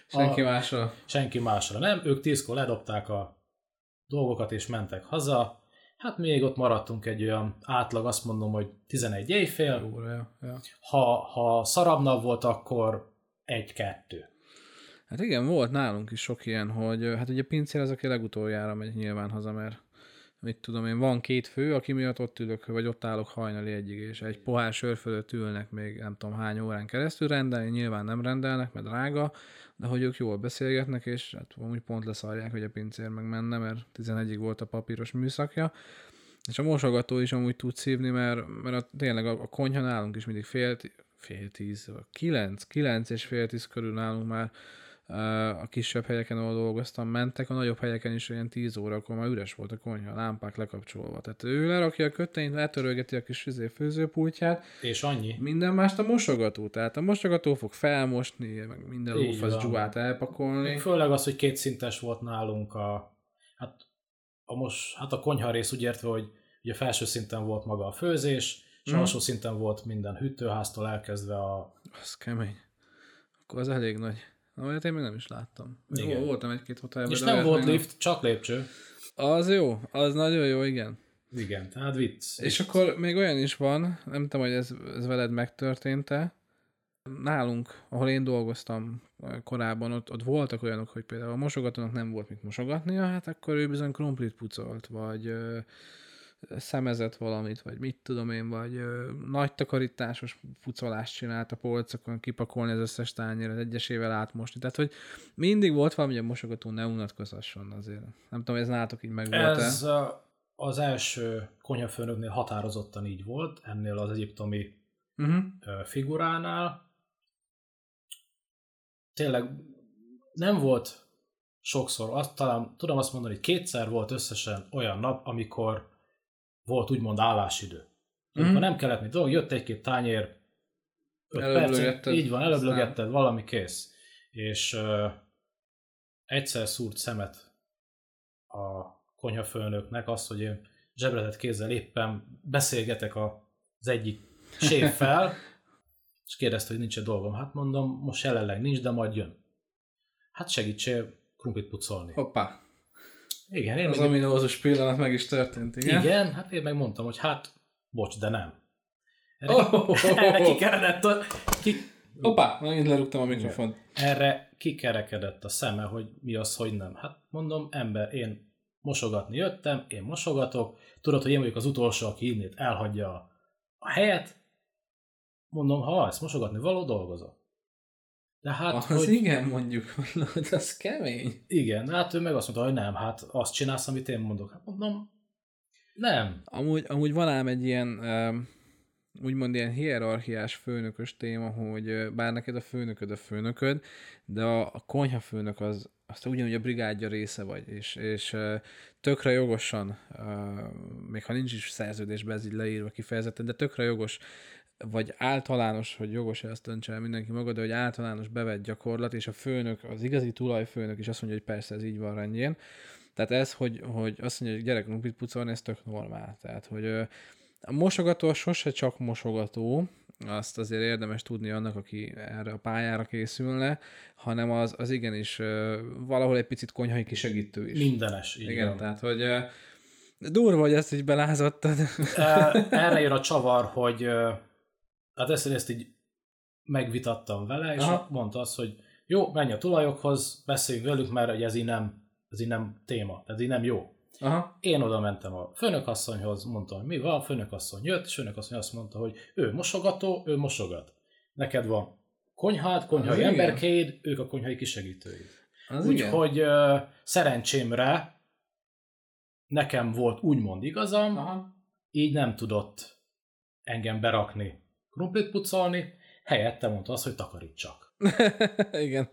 Senki A- másra. senki másra nem, ők tízkor ledobták a dolgokat és mentek haza, hát még ott maradtunk egy olyan átlag, azt mondom, hogy 11 éjfél, Óra, ja, ja. ha, ha szarabb nap volt, akkor egy-kettő. Hát igen, volt nálunk is sok ilyen, hogy hát ugye pincér az, aki legutoljára megy nyilván haza, mert mit tudom én, van két fő, aki miatt ott ülök, vagy ott állok hajnali egyig, és egy pohár sör fölött ülnek még nem tudom hány órán keresztül rendelni, nyilván nem rendelnek, mert drága, de hogy ők jól beszélgetnek, és hát amúgy pont leszarják, hogy a pincér meg menne, mert 11-ig volt a papíros műszakja, és a mosogató is amúgy tud szívni, mert, mert a, tényleg a, a konyha nálunk is mindig fél, fél tíz, kilenc, kilenc és fél tíz körül nálunk már a kisebb helyeken, ahol dolgoztam, mentek, a nagyobb helyeken is olyan 10 órakor már üres volt a konyha, a lámpák lekapcsolva. Tehát ő lerakja a kötényt, letörölgeti a kis izé, főzőpultját, És annyi. minden mást a mosogató. Tehát a mosogató fog felmosni, meg minden lófasz van. dzsúvát elpakolni. Főleg az, hogy kétszintes volt nálunk a, hát a, most, hát a konyha rész úgy értve, hogy ugye felső szinten volt maga a főzés, és Mhm. alsó szinten volt minden hűtőháztól elkezdve a... Az kemény. Akkor az elég nagy. Na, olyat én még nem is láttam. Igen. Jó, voltam egy-két hotelben. És nem volt lift, csak lépcső. Az jó, az nagyon jó, igen. Igen, tehát vicc. És akkor még olyan is van, nem tudom, hogy ez, ez veled megtörtént-e. Nálunk, ahol én dolgoztam korábban, ott, ott voltak olyanok, hogy például a mosogatónak nem volt mit mosogatnia, hát akkor ő bizony krumplit pucolt, vagy szemezett valamit, vagy mit tudom én, vagy ö, nagy takarításos pucolást csinált a polcokon, kipakolni az összes tányéret, egyesével átmosni. Tehát, hogy mindig volt valami, hogy a mosogató ne unatkozhasson azért. Nem tudom, ez nálatok így meg volt Ez az első konyhafőnöknél határozottan így volt, ennél az egyiptomi Uh-huh. figuránál. Tényleg nem volt sokszor, azt, talán tudom azt mondani, hogy kétszer volt összesen olyan nap, amikor volt úgymond állásidő. Mhm. Amikor nem kellett mit dolog, jött egy-két tányér, percen, így van, előblögetted, valami kész. És uh, egyszer szúrt szemet a konyhafőnöknek azt, hogy én zsebretett kézzel éppen beszélgetek a, az egyik séffel, és kérdezte, hogy nincs-e dolgom. Hát mondom, most jelenleg nincs, de majd jön. Hát segítsél krumplit pucolni. Hoppá. Igen, én Az meg, ominózus pillanat meg is történt, igen? igen, hát én megmondtam, hogy hát, bocs, de nem. Erre, Oh, erre kikeredett a, ki, Hoppá, megint lerúgtam a mikrofont. erre kikerekedett a szeme, hogy mi az, hogy nem. Hát mondom, ember, én mosogatni jöttem, én mosogatok, tudod, hogy én vagyok az utolsó, aki innét elhagyja a, helyet, mondom, ha ezt mosogatni való, dolgozok. De hát, Az hogy, igen, mondjuk, hogy az kemény. igen, hát ő meg azt mondta, hogy nem, hát azt csinálsz, amit én mondok. Hát mondom, nem. Amúgy, amúgy van ám egy ilyen, úgymond ilyen hierarchiás főnökös téma, hogy bár neked a főnököd a főnököd, de a, a konyhafőnök az, az te ugyanúgy a brigádja része vagy, és, és tökre jogosan, még ha nincs is szerződésben ez így leírva kifejezetten, de tökre jogos, vagy általános, hogy jogos -e, azt döntse el mindenki maga, de hogy általános bevett gyakorlat, és a főnök, az igazi tulajfőnök is azt mondja, hogy persze ez így van rendjén. Tehát ez, hogy, hogy azt mondja, hogy gyerek krumplit pucolni, ez tök normál. Tehát, hogy a mosogató sose csak mosogató, azt azért érdemes tudni annak, aki erre a pályára készülne, hanem az, az igenis valahol egy picit konyhai kisegítő is. Mindenes, így Igen, van. tehát, hogy durva, hogy ezt így belázottad. E, Erre jön a csavar, hogy hát ezt, ezt így megvitattam vele, és Aha. mondta azt, hogy jó, menj a tulajokhoz, beszéljünk velük, mert ez így nem, ez így nem téma, ez így nem jó. Aha. Én oda mentem a főnökasszonyhoz, mondtam, hogy mi van, a főnökasszony jött, és főnökasszony azt mondta, hogy ő mosogató, ő mosogat. Neked van konyhád, konyhai Az igen. emberkéd, ők a konyhai igen. Úgyhogy szerencsémre nekem volt úgymond igazam, Aha. így nem tudott engem berakni krumplit pucolni, helyette mondta azt, hogy takarítsak. igen.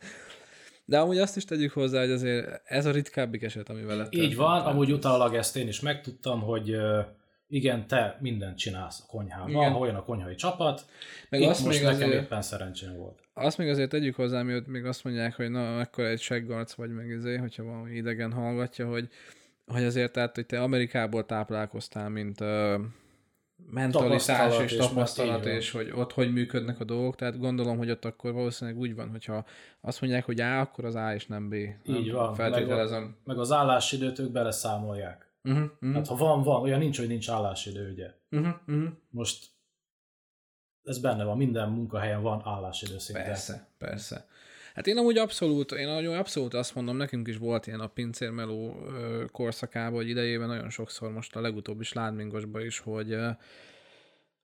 De amúgy azt is tegyük hozzá, hogy azért ez a ritkábbik eset, ami vele Így történt. van, Tehát amúgy utólag ezt én is megtudtam, hogy igen, te mindent csinálsz a konyhában, Igen. olyan a konyhai csapat, Meg itt azt most még nekem azért- éppen szerencsém volt. Azt még azért tegyük hozzá, miatt még azt mondják, hogy na, ekkora egy seggarc vagy meg izé, hogyha valami idegen hallgatja, hogy, hogy azért tehát, hogy te Amerikából táplálkoztál, mint uh, mentalitás és és tapasztalat, van. és hogy ott hogy működnek a dolgok, tehát gondolom, hogy ott akkor valószínűleg úgy van, hogyha azt mondják, hogy A, akkor az A és nem B. Így nem van. Feltételezem. Meg az állásidőt ők beleszámolják. Uh-huh, uh-huh, Hát ha van, van, olyan nincs, hogy nincs állásidő, ugye. uh-huh, uh-huh. Most ez benne van, minden munkahelyen van állásidő szinte. Persze, persze. Hát én amúgy abszolút, én amúgy abszolút azt mondom, nekünk is volt ilyen a pincérmeló korszakában, hogy idejében nagyon sokszor, most a sládmingosban is, hogy ö,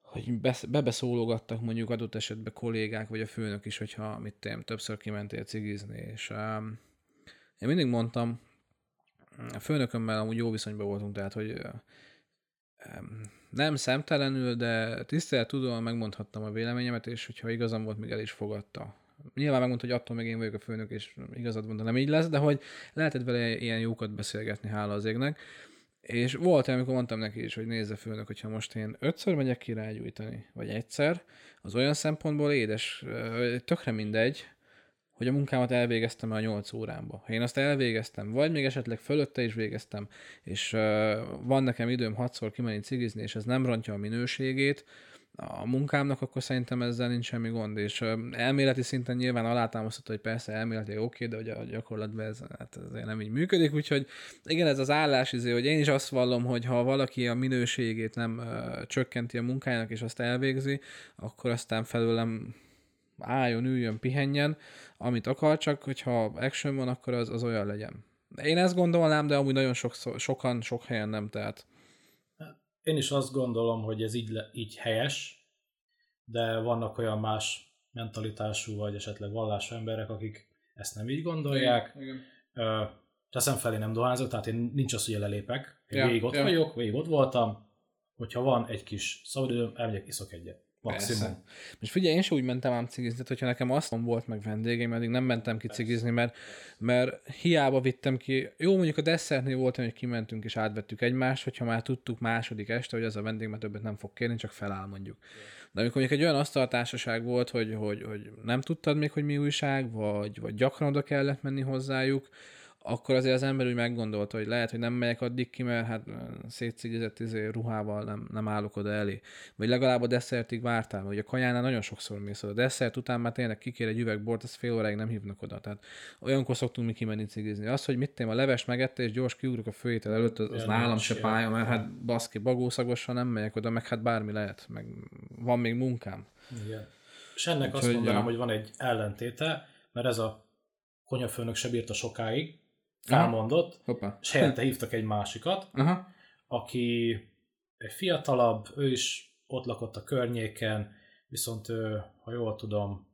hogy besz- bebeszólogattak mondjuk adott esetben kollégák, vagy a főnök is, hogyha mit tudom, többször kimentél cigizni, és um, én mindig mondtam, a főnökömmel amúgy jó viszonyban voltunk, tehát, hogy nem szemtelenül, de tisztelet tudóan megmondhattam a véleményemet, és hogyha igazam volt, még el is fogadta. Nyilván megmondta, hogy attól még én vagyok a főnök, és igazad van, de nem így lesz, de hogy lehetett vele ilyen jókat beszélgetni, hála az égnek. És volt amikor mondtam neki is, hogy nézze főnök, hogyha most én ötször megyek ki rágyújtani, vagy egyszer, az olyan szempontból édes, tökre mindegy, hogy a munkámat elvégeztem a 8 órámba. Ha én azt elvégeztem, vagy még esetleg fölötte is végeztem, és uh, van nekem időm hatszor kimenni cigizni, és ez nem rontja a minőségét a munkámnak, akkor szerintem ezzel nincs semmi gond. És elméleti szinten nyilván alátámasztott, hogy persze elméletileg oké, de hogy a gyakorlatban ez hát azért nem így működik, úgyhogy igen, ez az állás, izé, hogy én is azt vallom, hogy ha valaki a minőségét nem uh, csökkenti a munkájának, és azt elvégzi, akkor aztán felőlem álljon, üljön, pihenjen, amit akar, csak hogyha action van, akkor az, az olyan legyen. Én ezt gondolnám, de amúgy nagyon sok, sokan, sok helyen nem, tehát Én is azt gondolom, hogy ez így, le, így helyes, de vannak olyan más mentalitású, vagy esetleg vallású emberek, akik ezt nem így gondolják. Igen. Ö, teszem felé nem dohányzok, tehát én nincs az, hogy lelépek. Én Ja, végig ott ja. vagyok, végig ott voltam. Hogyha van egy kis szabadidőm, elmegyek, iszok egyet. Maximum. Persze. Most figyelj, én sem úgy mentem ám cigizni, tehát hogyha nekem azt volt meg vendégeim, addig nem mentem ki cigizni, mert, mert hiába vittem ki, jó mondjuk a desszertnél volt, hogy kimentünk és átvettük egymást, hogyha már tudtuk második este, hogy az a vendég már többet nem fog kérni, csak feláll mondjuk. De amikor mondjuk egy olyan asztaltársaság volt, hogy, hogy, hogy nem tudtad még, hogy mi újság, vagy, vagy gyakran oda kellett menni hozzájuk, akkor azért az ember úgy meggondolta, hogy lehet, hogy nem megyek addig ki, mert hát szétszigizett izé, ruhával nem, nem állok oda elé. Vagy legalább a desszertig vártál, hogy a kajánál nagyon sokszor mész oda. A desszert után már tényleg kikér egy üveg bort, az fél óráig nem hívnak oda. Tehát olyankor szoktunk mi kimenni cigizni. Az, hogy mit tém, a leves megette, és gyors kiugrok a főétel előtt, az, az nálam se pálya, mert hát baszki, bagószagosan nem megyek oda, meg hát bármi lehet, meg van még munkám. Igen. És ennek Úgy azt mondanám, ja. hogy van egy ellentéte, mert ez a konyafőnök se bírta sokáig, elmondott, Hoppá. és helyette hívtak egy másikat, Aha. aki egy fiatalabb, ő is ott lakott a környéken, viszont ő, ha jól tudom,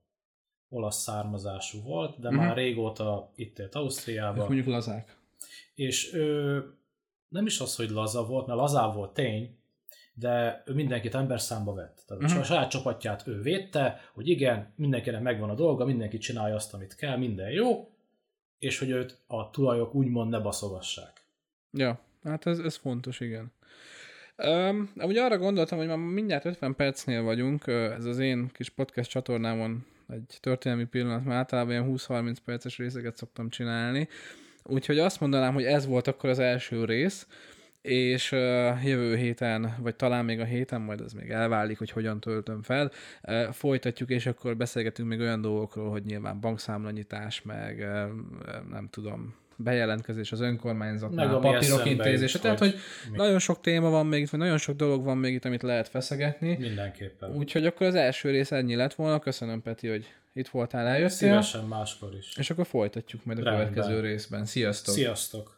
olasz származású volt, de uh-huh. már régóta itt élt Ausztriában. Ők mondjuk lazák. És ő nem is az, hogy laza volt, mert lazá volt tény, de ő mindenkit ember számba vett. Tehát uh-huh. a saját csapatját ő védte, hogy igen, mindenkinek megvan a dolga, mindenki csinálja azt, amit kell, minden jó, és hogy őt a tulajok úgymond ne baszogassák. Ja, hát ez, ez fontos, igen. Um, ugye arra gondoltam, hogy már mindjárt 50 percnél vagyunk, ez az én kis podcast csatornámon egy történelmi pillanat, mert általában ilyen 20-30 perces részeket szoktam csinálni, úgyhogy azt mondanám, hogy ez volt akkor az első rész, és uh, jövő héten, vagy talán még a héten, majd az még elválik, hogy hogyan töltöm fel, uh, folytatjuk, és akkor beszélgetünk még olyan dolgokról, hogy nyilván bankszámlanyítás, meg uh, nem tudom, bejelentkezés az önkormányzatnál, papírok intézése. Tehát, hogy mi? nagyon sok téma van még itt, vagy nagyon sok dolog van még itt, amit lehet feszegetni. Mindenképpen. Úgyhogy akkor az első rész ennyi lett volna. Köszönöm, Peti, hogy itt voltál, eljöttél. Szívesen máskor is. És akkor folytatjuk majd a Rendben. következő részben. Sziasztok! Sziasztok!